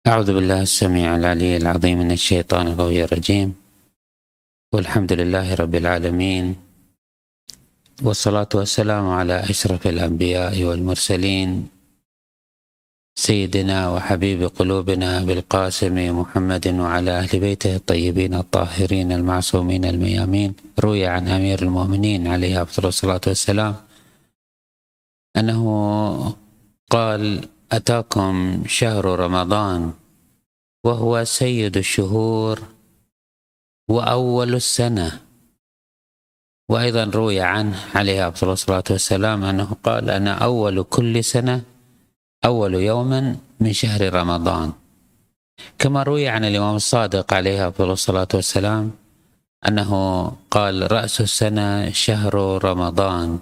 أعوذ بالله السميع العلي العظيم من الشيطان الغوي الرجيم. والحمد لله رب العالمين. والصلاة والسلام على أشرف الأنبياء والمرسلين. سيدنا وحبيب قلوبنا بالقاسم محمد وعلى أهل بيته الطيبين الطاهرين المعصومين الميامين. روي عن أمير المؤمنين عليه أفضل الصلاة والسلام. أنه قال أتاكم شهر رمضان. وهو سيد الشهور وأول السنة. وأيضا روي عنه عليه أفضل الصلاة والسلام أنه قال أنا أول كل سنة أول يوم من شهر رمضان. كما روي عن الإمام الصادق عليه أفضل الصلاة والسلام أنه قال رأس السنة شهر رمضان.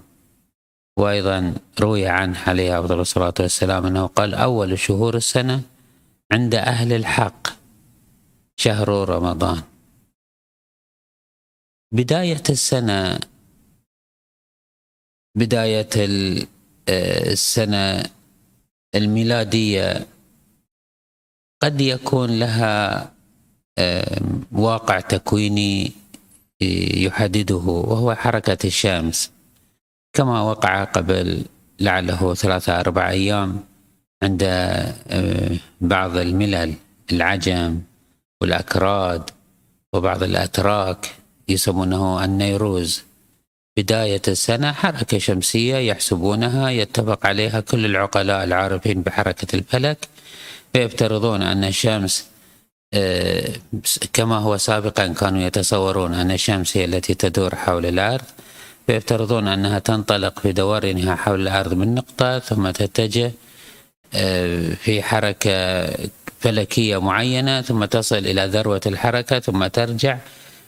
وأيضا روي عنه عليه أفضل الصلاة والسلام أنه قال أول شهور السنة عند أهل الحق شهر رمضان. بداية السنة بداية السنة الميلادية قد يكون لها واقع تكويني يحدده وهو حركة الشمس. كما وقع قبل لعله ثلاثة أربع أيام. عند آه، بعض الملل العجم والأكراد وبعض الأتراك يسمونه النيروز. بداية السنة حركة شمسية يحسبونها يتفق عليها كل العقلاء العارفين بحركة الفلك فيفترضون أن الشمس آه، كما هو سابقا كانوا يتصورون أن الشمس هي التي تدور حول الأرض فيفترضون أنها تنطلق في دورانها حول الأرض من نقطة ثم تتجه في حركة فلكية معينة ثم تصل إلى ذروة الحركة ثم ترجع.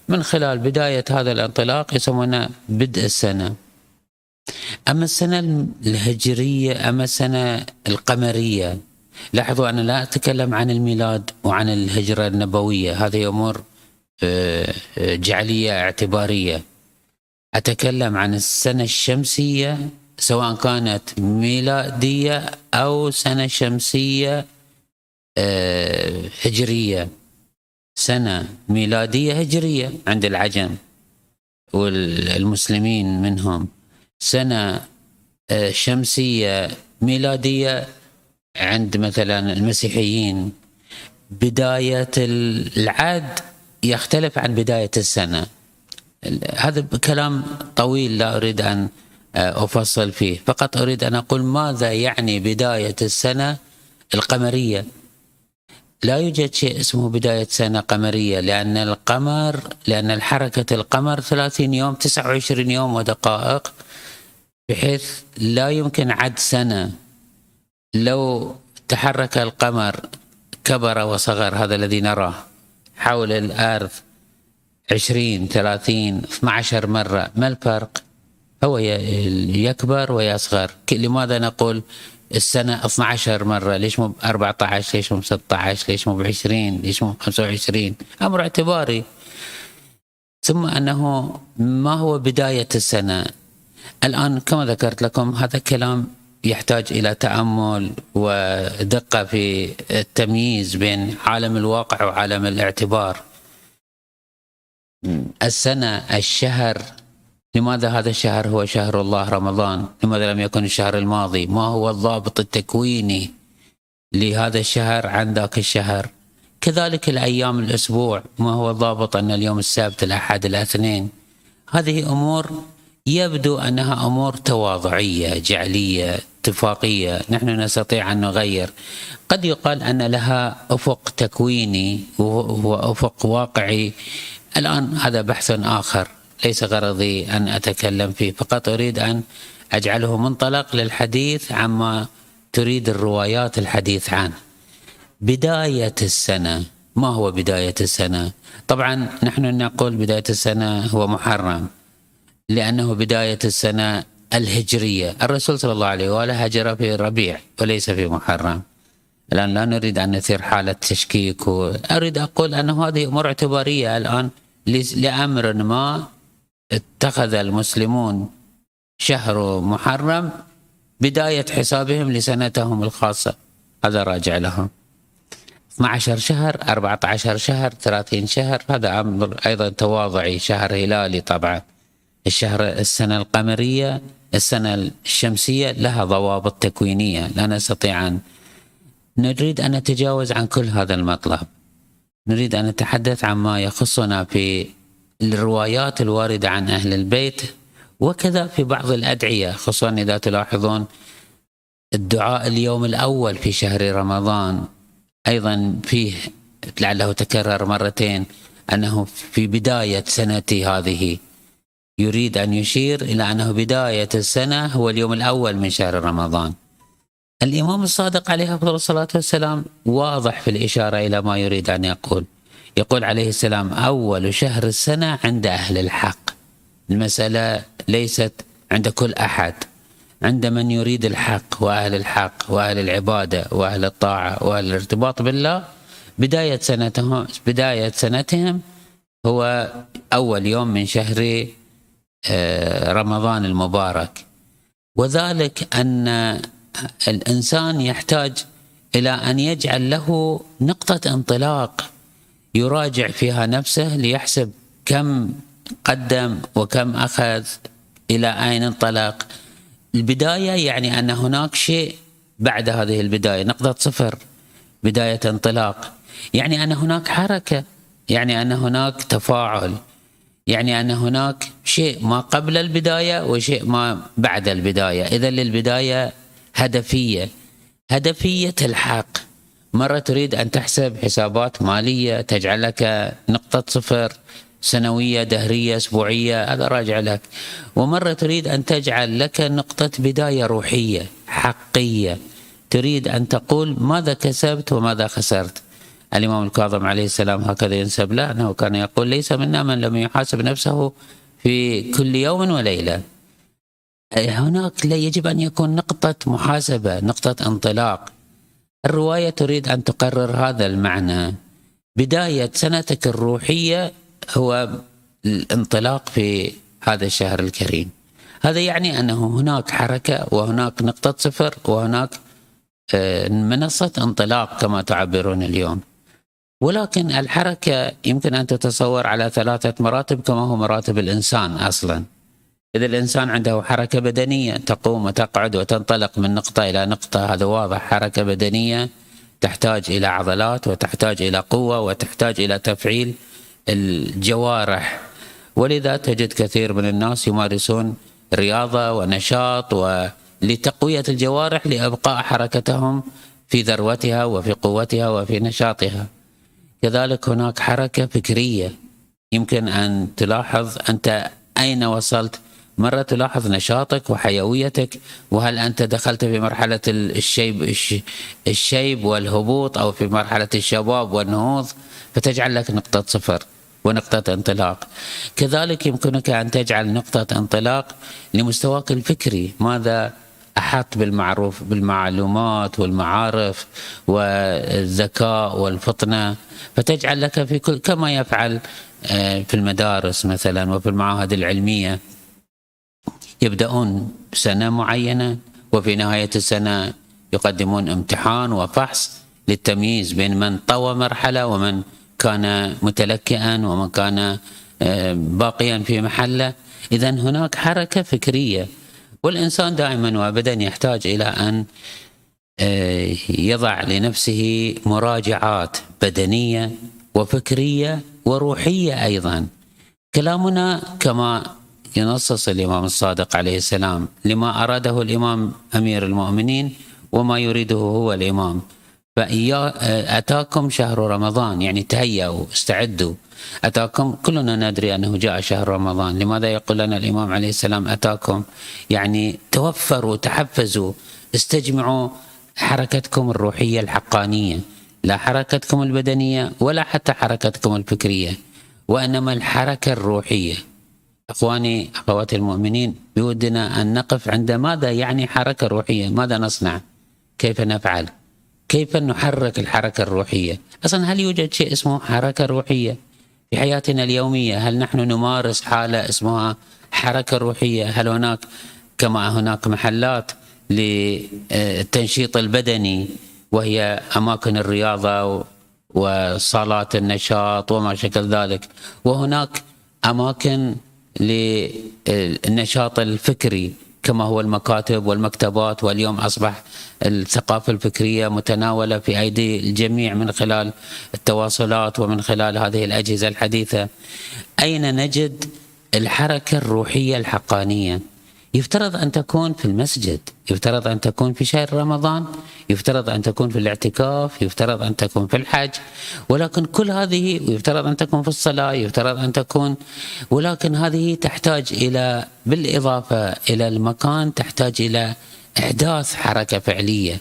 من خلال بداية هذا الانطلاق يسمونه بدء السنة. أما السنة الهجرية أما السنة القمرية لاحظوا أنا لا أتكلم عن الميلاد وعن الهجرة النبوية. هذه أمور آه، آه، جعلية اعتبارية. أتكلم عن السنة الشمسية سواء كانت ميلادية أو سنة شمسية آه، هجرية. سنة ميلادية هجرية عند العجم والمسلمين منهم. سنة آه، شمسية ميلادية عند مثلا المسيحيين. بداية العد يختلف عن بداية السنة. هذا كلام طويل لا أريد أن أفصل فيه. فقط أريد أن أقول ماذا يعني بداية السنة القمرية؟ لا يوجد شيء اسمه بداية سنة قمرية لأن القمر لأن الحركة القمر 30 يوم 29 يوم ودقائق بحيث لا يمكن عد سنة. لو تحرك القمر كبر وصغر هذا الذي نراه حول الأرض 20 30 12 مرة ما الفرق؟ هو يكبر ويصغر لماذا نقول السنة 12 مرة؟ ليش مو 14 ليش مو 16 ليش مو 20 ليش مو 25 أمر اعتباري. ثم أنه ما هو بداية السنة. الآن كما ذكرت لكم هذا كلام يحتاج إلى تأمل ودقة في التمييز بين عالم الواقع وعالم الاعتبار. السنة الشهر لماذا هذا الشهر هو شهر الله رمضان؟ لماذا لم يكن الشهر الماضي؟ ما هو الضابط التكويني لهذا الشهر عن ذاك الشهر؟ كذلك الأيام الأسبوع ما هو الضابط أن اليوم السبت الأحد الأثنين؟ هذه أمور يبدو أنها أمور تواضعية جعلية اتفاقية نحن نستطيع أن نغير. قد يقال أن لها أفق تكويني وأفق واقعي. الآن هذا بحث آخر. ليس غرضي أن أتكلم فيه فقط أريد أن أجعله منطلق للحديث عما تريد الروايات الحديث عنه بداية السنة ما هو بداية السنة؟ طبعا نحن نقول بداية السنة هو محرم لأنه بداية السنة الهجرية. الرسول صلى الله عليه وآله هجر في ربيع وليس في محرم. الآن لا نريد أن نثير حالة تشكيك أريد أقول أنه هذه أمور اعتبارية الآن لأمر ما اتخذ المسلمون شهر محرم بداية حسابهم لسنتهم الخاصة. هذا راجع لهم. 12 شهر 14 شهر 30 شهر. هذا أمر أيضا تواضعي شهر هلالي طبعا. الشهر السنة القمرية السنة الشمسية لها ضوابط تكوينية. لا نستطيع أن نريد أن نتجاوز عن كل هذا المطلب. نريد أن نتحدث عن ما يخصنا في الروايات الواردة عن أهل البيت وكذا في بعض الأدعية خصوصا إذا تلاحظون الدعاء اليوم الأول في شهر رمضان. أيضا فيه لعله تكرر مرتين أنه في بداية سنتي هذه. يريد أن يشير إلى أنه بداية السنة هو اليوم الأول من شهر رمضان. الإمام الصادق عليه الصلاة والسلام واضح في الإشارة إلى ما يريد أن يقول. يقول عليه السلام أول شهر السنة عند أهل الحق. المسألة ليست عند كل أحد. عند من يريد الحق وأهل الحق وأهل العبادة وأهل الطاعة وأهل الارتباط بالله بداية سنتهم بداية سنتهم هو أول يوم من شهر آه، رمضان المبارك. وذلك أن الإنسان يحتاج إلى أن يجعل له نقطة انطلاق. يراجع فيها نفسه ليحسب كم قدم وكم أخذ إلى أين انطلق. البداية يعني أن هناك شيء بعد هذه البداية نقطة صفر بداية انطلاق. يعني أن هناك حركة يعني أن هناك تفاعل يعني أن هناك شيء ما قبل البداية وشيء ما بعد البداية. إذا للبداية هدفية هدفية الحق. مرة تريد أن تحسب حسابات مالية تجعل لك نقطة صفر سنوية دهرية أسبوعية هذا راجع لك. ومرة تريد أن تجعل لك نقطة بداية روحية حقية. تريد أن تقول ماذا كسبت وماذا خسرت. الإمام الكاظم عليه السلام هكذا ينسب له أنه كان يقول ليس منا من لم يحاسب نفسه في كل يوم وليلة. هناك لا يجب أن يكون نقطة محاسبة نقطة انطلاق. الرواية تريد أن تقرر هذا المعنى. بداية سنتك الروحية هو الانطلاق في هذا الشهر الكريم. هذا يعني أنه هناك حركة وهناك نقطة صفر وهناك آه، منصة انطلاق كما تعبرون اليوم. ولكن الحركة يمكن أن تتصور على ثلاثة مراتب كما هو مراتب الإنسان أصلا. إذا الإنسان عنده حركة بدنية تقوم وتقعد وتنطلق من نقطة إلى نقطة هذا واضح. حركة بدنية تحتاج إلى عضلات وتحتاج إلى قوة وتحتاج إلى تفعيل الجوارح. ولذا تجد كثير من الناس يمارسون رياضة ونشاط ولتقوية الجوارح لإبقاء حركتهم في ذروتها وفي قوتها وفي نشاطها. كذلك هناك حركة فكرية. يمكن أن تلاحظ أنت أين وصلت مرة تلاحظ نشاطك وحيويتك وهل أنت دخلت في مرحلة الشيب الشيب والهبوط أو في مرحلة الشباب والنهوض؟ فتجعل لك نقطة صفر ونقطة انطلاق. كذلك يمكنك أن تجعل نقطة انطلاق لمستواك الفكري. ماذا أحط بالمعروف بالمعلومات والمعارف والذكاء والفطنة؟ فتجعل لك في كل كما يفعل آه، في المدارس مثلا وفي المعاهد العلمية. يبدأون سنة معينة وفي نهاية السنة يقدمون امتحان وفحص للتمييز بين من طوى مرحلة ومن كان متلكئا ومن كان آه، باقيا في محله. إذا هناك حركة فكرية والإنسان دائما وأبدا يحتاج إلى أن آه، يضع لنفسه مراجعات بدنية وفكرية وروحية أيضا. كلامنا كما ينصص الإمام الصادق عليه السلام لما أراده الإمام أمير المؤمنين وما يريده هو الإمام. فأتاكم شهر رمضان يعني تهيأوا استعدوا. أتاكم كلنا ندري أنه جاء شهر رمضان. لماذا يقول لنا الإمام عليه السلام أتاكم؟ يعني توفروا تحفزوا استجمعوا حركتكم الروحية الحقانية. لا حركتكم البدنية ولا حتى حركتكم الفكرية. وإنما الحركة الروحية. إخواني أخواتي المؤمنين بودنا أن نقف عند ماذا يعني حركة روحية، ماذا نصنع؟ كيف نفعل؟ كيف نحرك الحركة الروحية؟ أصلا هل يوجد شيء اسمه حركة روحية؟ في حياتنا اليومية هل نحن نمارس حالة اسمها حركة روحية؟ هل هناك كما هناك محلات للتنشيط البدني وهي أماكن الرياضة وصالات النشاط وما شكل ذلك وهناك أماكن للنشاط الفكري كما هو المكاتب والمكتبات واليوم أصبح الثقافة الفكرية متناولة في أيدي الجميع من خلال التواصلات ومن خلال هذه الأجهزة الحديثة. أين نجد الحركة الروحية الحقانية؟ يفترض أن تكون في المسجد يفترض أن تكون في شهر رمضان يفترض أن تكون في الاعتكاف يفترض أن تكون في الحج ولكن كل هذه يفترض أن تكون في الصلاة يفترض أن تكون ولكن هذه تحتاج إلى بالإضافة إلى المكان تحتاج إلى إحداث حركة فعلية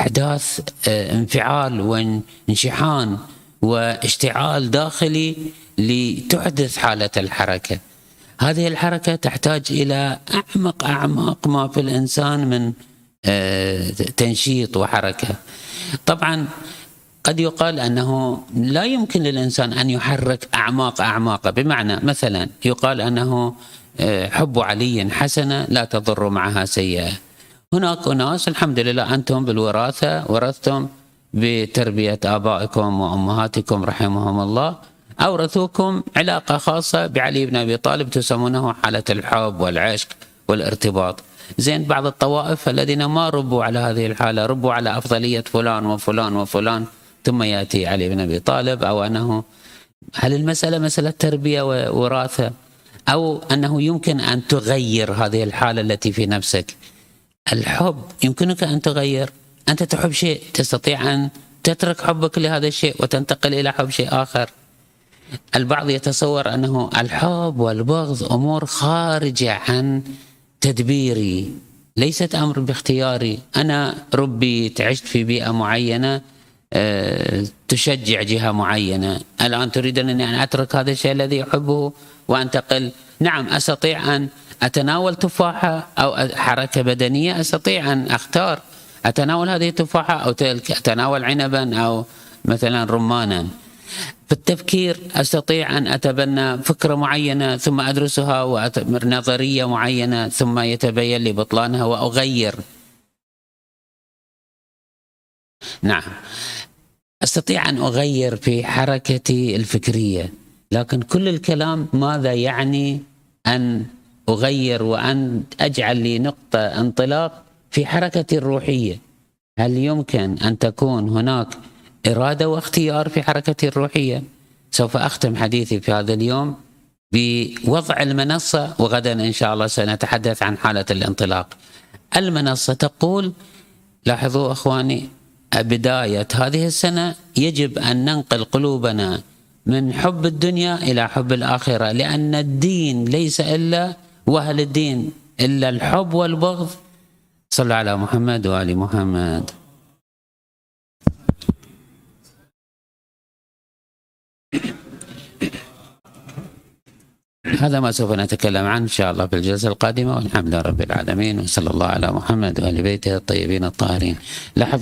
إحداث آه، انفعال وانشحان واشتعال داخلي لتحدث حالة الحركة. هذه الحركة تحتاج إلى أعمق أعمق ما في الإنسان من آه، تنشيط وحركة. طبعا قد يقال أنه لا يمكن للإنسان أن يحرك أعماق أعماق. بمعنى مثلا يقال أنه آه، حب علي حسنة لا تضر معها سيئة. هناك أناس الحمد لله أنتم بالوراثة ورثتم بتربية آبائكم وأمهاتكم رحمهم الله. أورثوكم علاقة خاصة بعلي بن أبي طالب تسمونه حالة الحب والعشق والارتباط. زين بعض الطوائف الذين ما ربوا على هذه الحالة ربوا على أفضلية فلان وفلان وفلان ثم يأتي علي بن أبي طالب أو أنه هل المسألة مسألة تربية ووراثة أو أنه يمكن أن تغير هذه الحالة التي في نفسك؟ الحب يمكنك أن تغير. أنت تحب شيء تستطيع أن تترك حبك لهذا الشيء وتنتقل إلى حب شيء آخر. البعض يتصور أنه الحب والبغض أمور خارجة عن تدبيري. ليست أمر باختياري. أنا ربي عشت في بيئة معينة آه، تشجع جهة معينة. الآن تريدني أن أترك هذا الشيء الذي أحبه وانتقل نعم أستطيع أن أتناول تفاحة أو حركة بدنية أستطيع أن أختار أتناول هذه التفاحة أو تلك أتناول عنبا أو مثلا رمانا. في التفكير أستطيع أن أتبنى فكرة معينة ثم أدرسها وأتمر نظرية معينة ثم يتبين لي بطلانها وأغير. نعم. أستطيع أن أغير في حركتي الفكرية لكن كل الكلام ماذا يعني أن أغير وأن أجعل لي نقطة انطلاق في حركتي الروحية؟ هل يمكن أن تكون هناك إرادة واختيار في حركتي الروحية. سوف أختم حديثي في هذا اليوم بوضع المنصة وغدا إن شاء الله سنتحدث عن حالة الانطلاق. المنصة تقول لاحظوا أخواني بداية هذه السنة يجب أن ننقل قلوبنا من حب الدنيا إلى حب الآخرة لأن الدين ليس إلا وهل الدين إلا الحب والبغض؟ صلى على محمد وآل محمد. هذا ما سوف نتكلم عنه إن شاء الله في الجلسة القادمة والحمد لله رب العالمين وصلى الله على محمد وآل بيته الطيبين الطاهرين. لاحظوا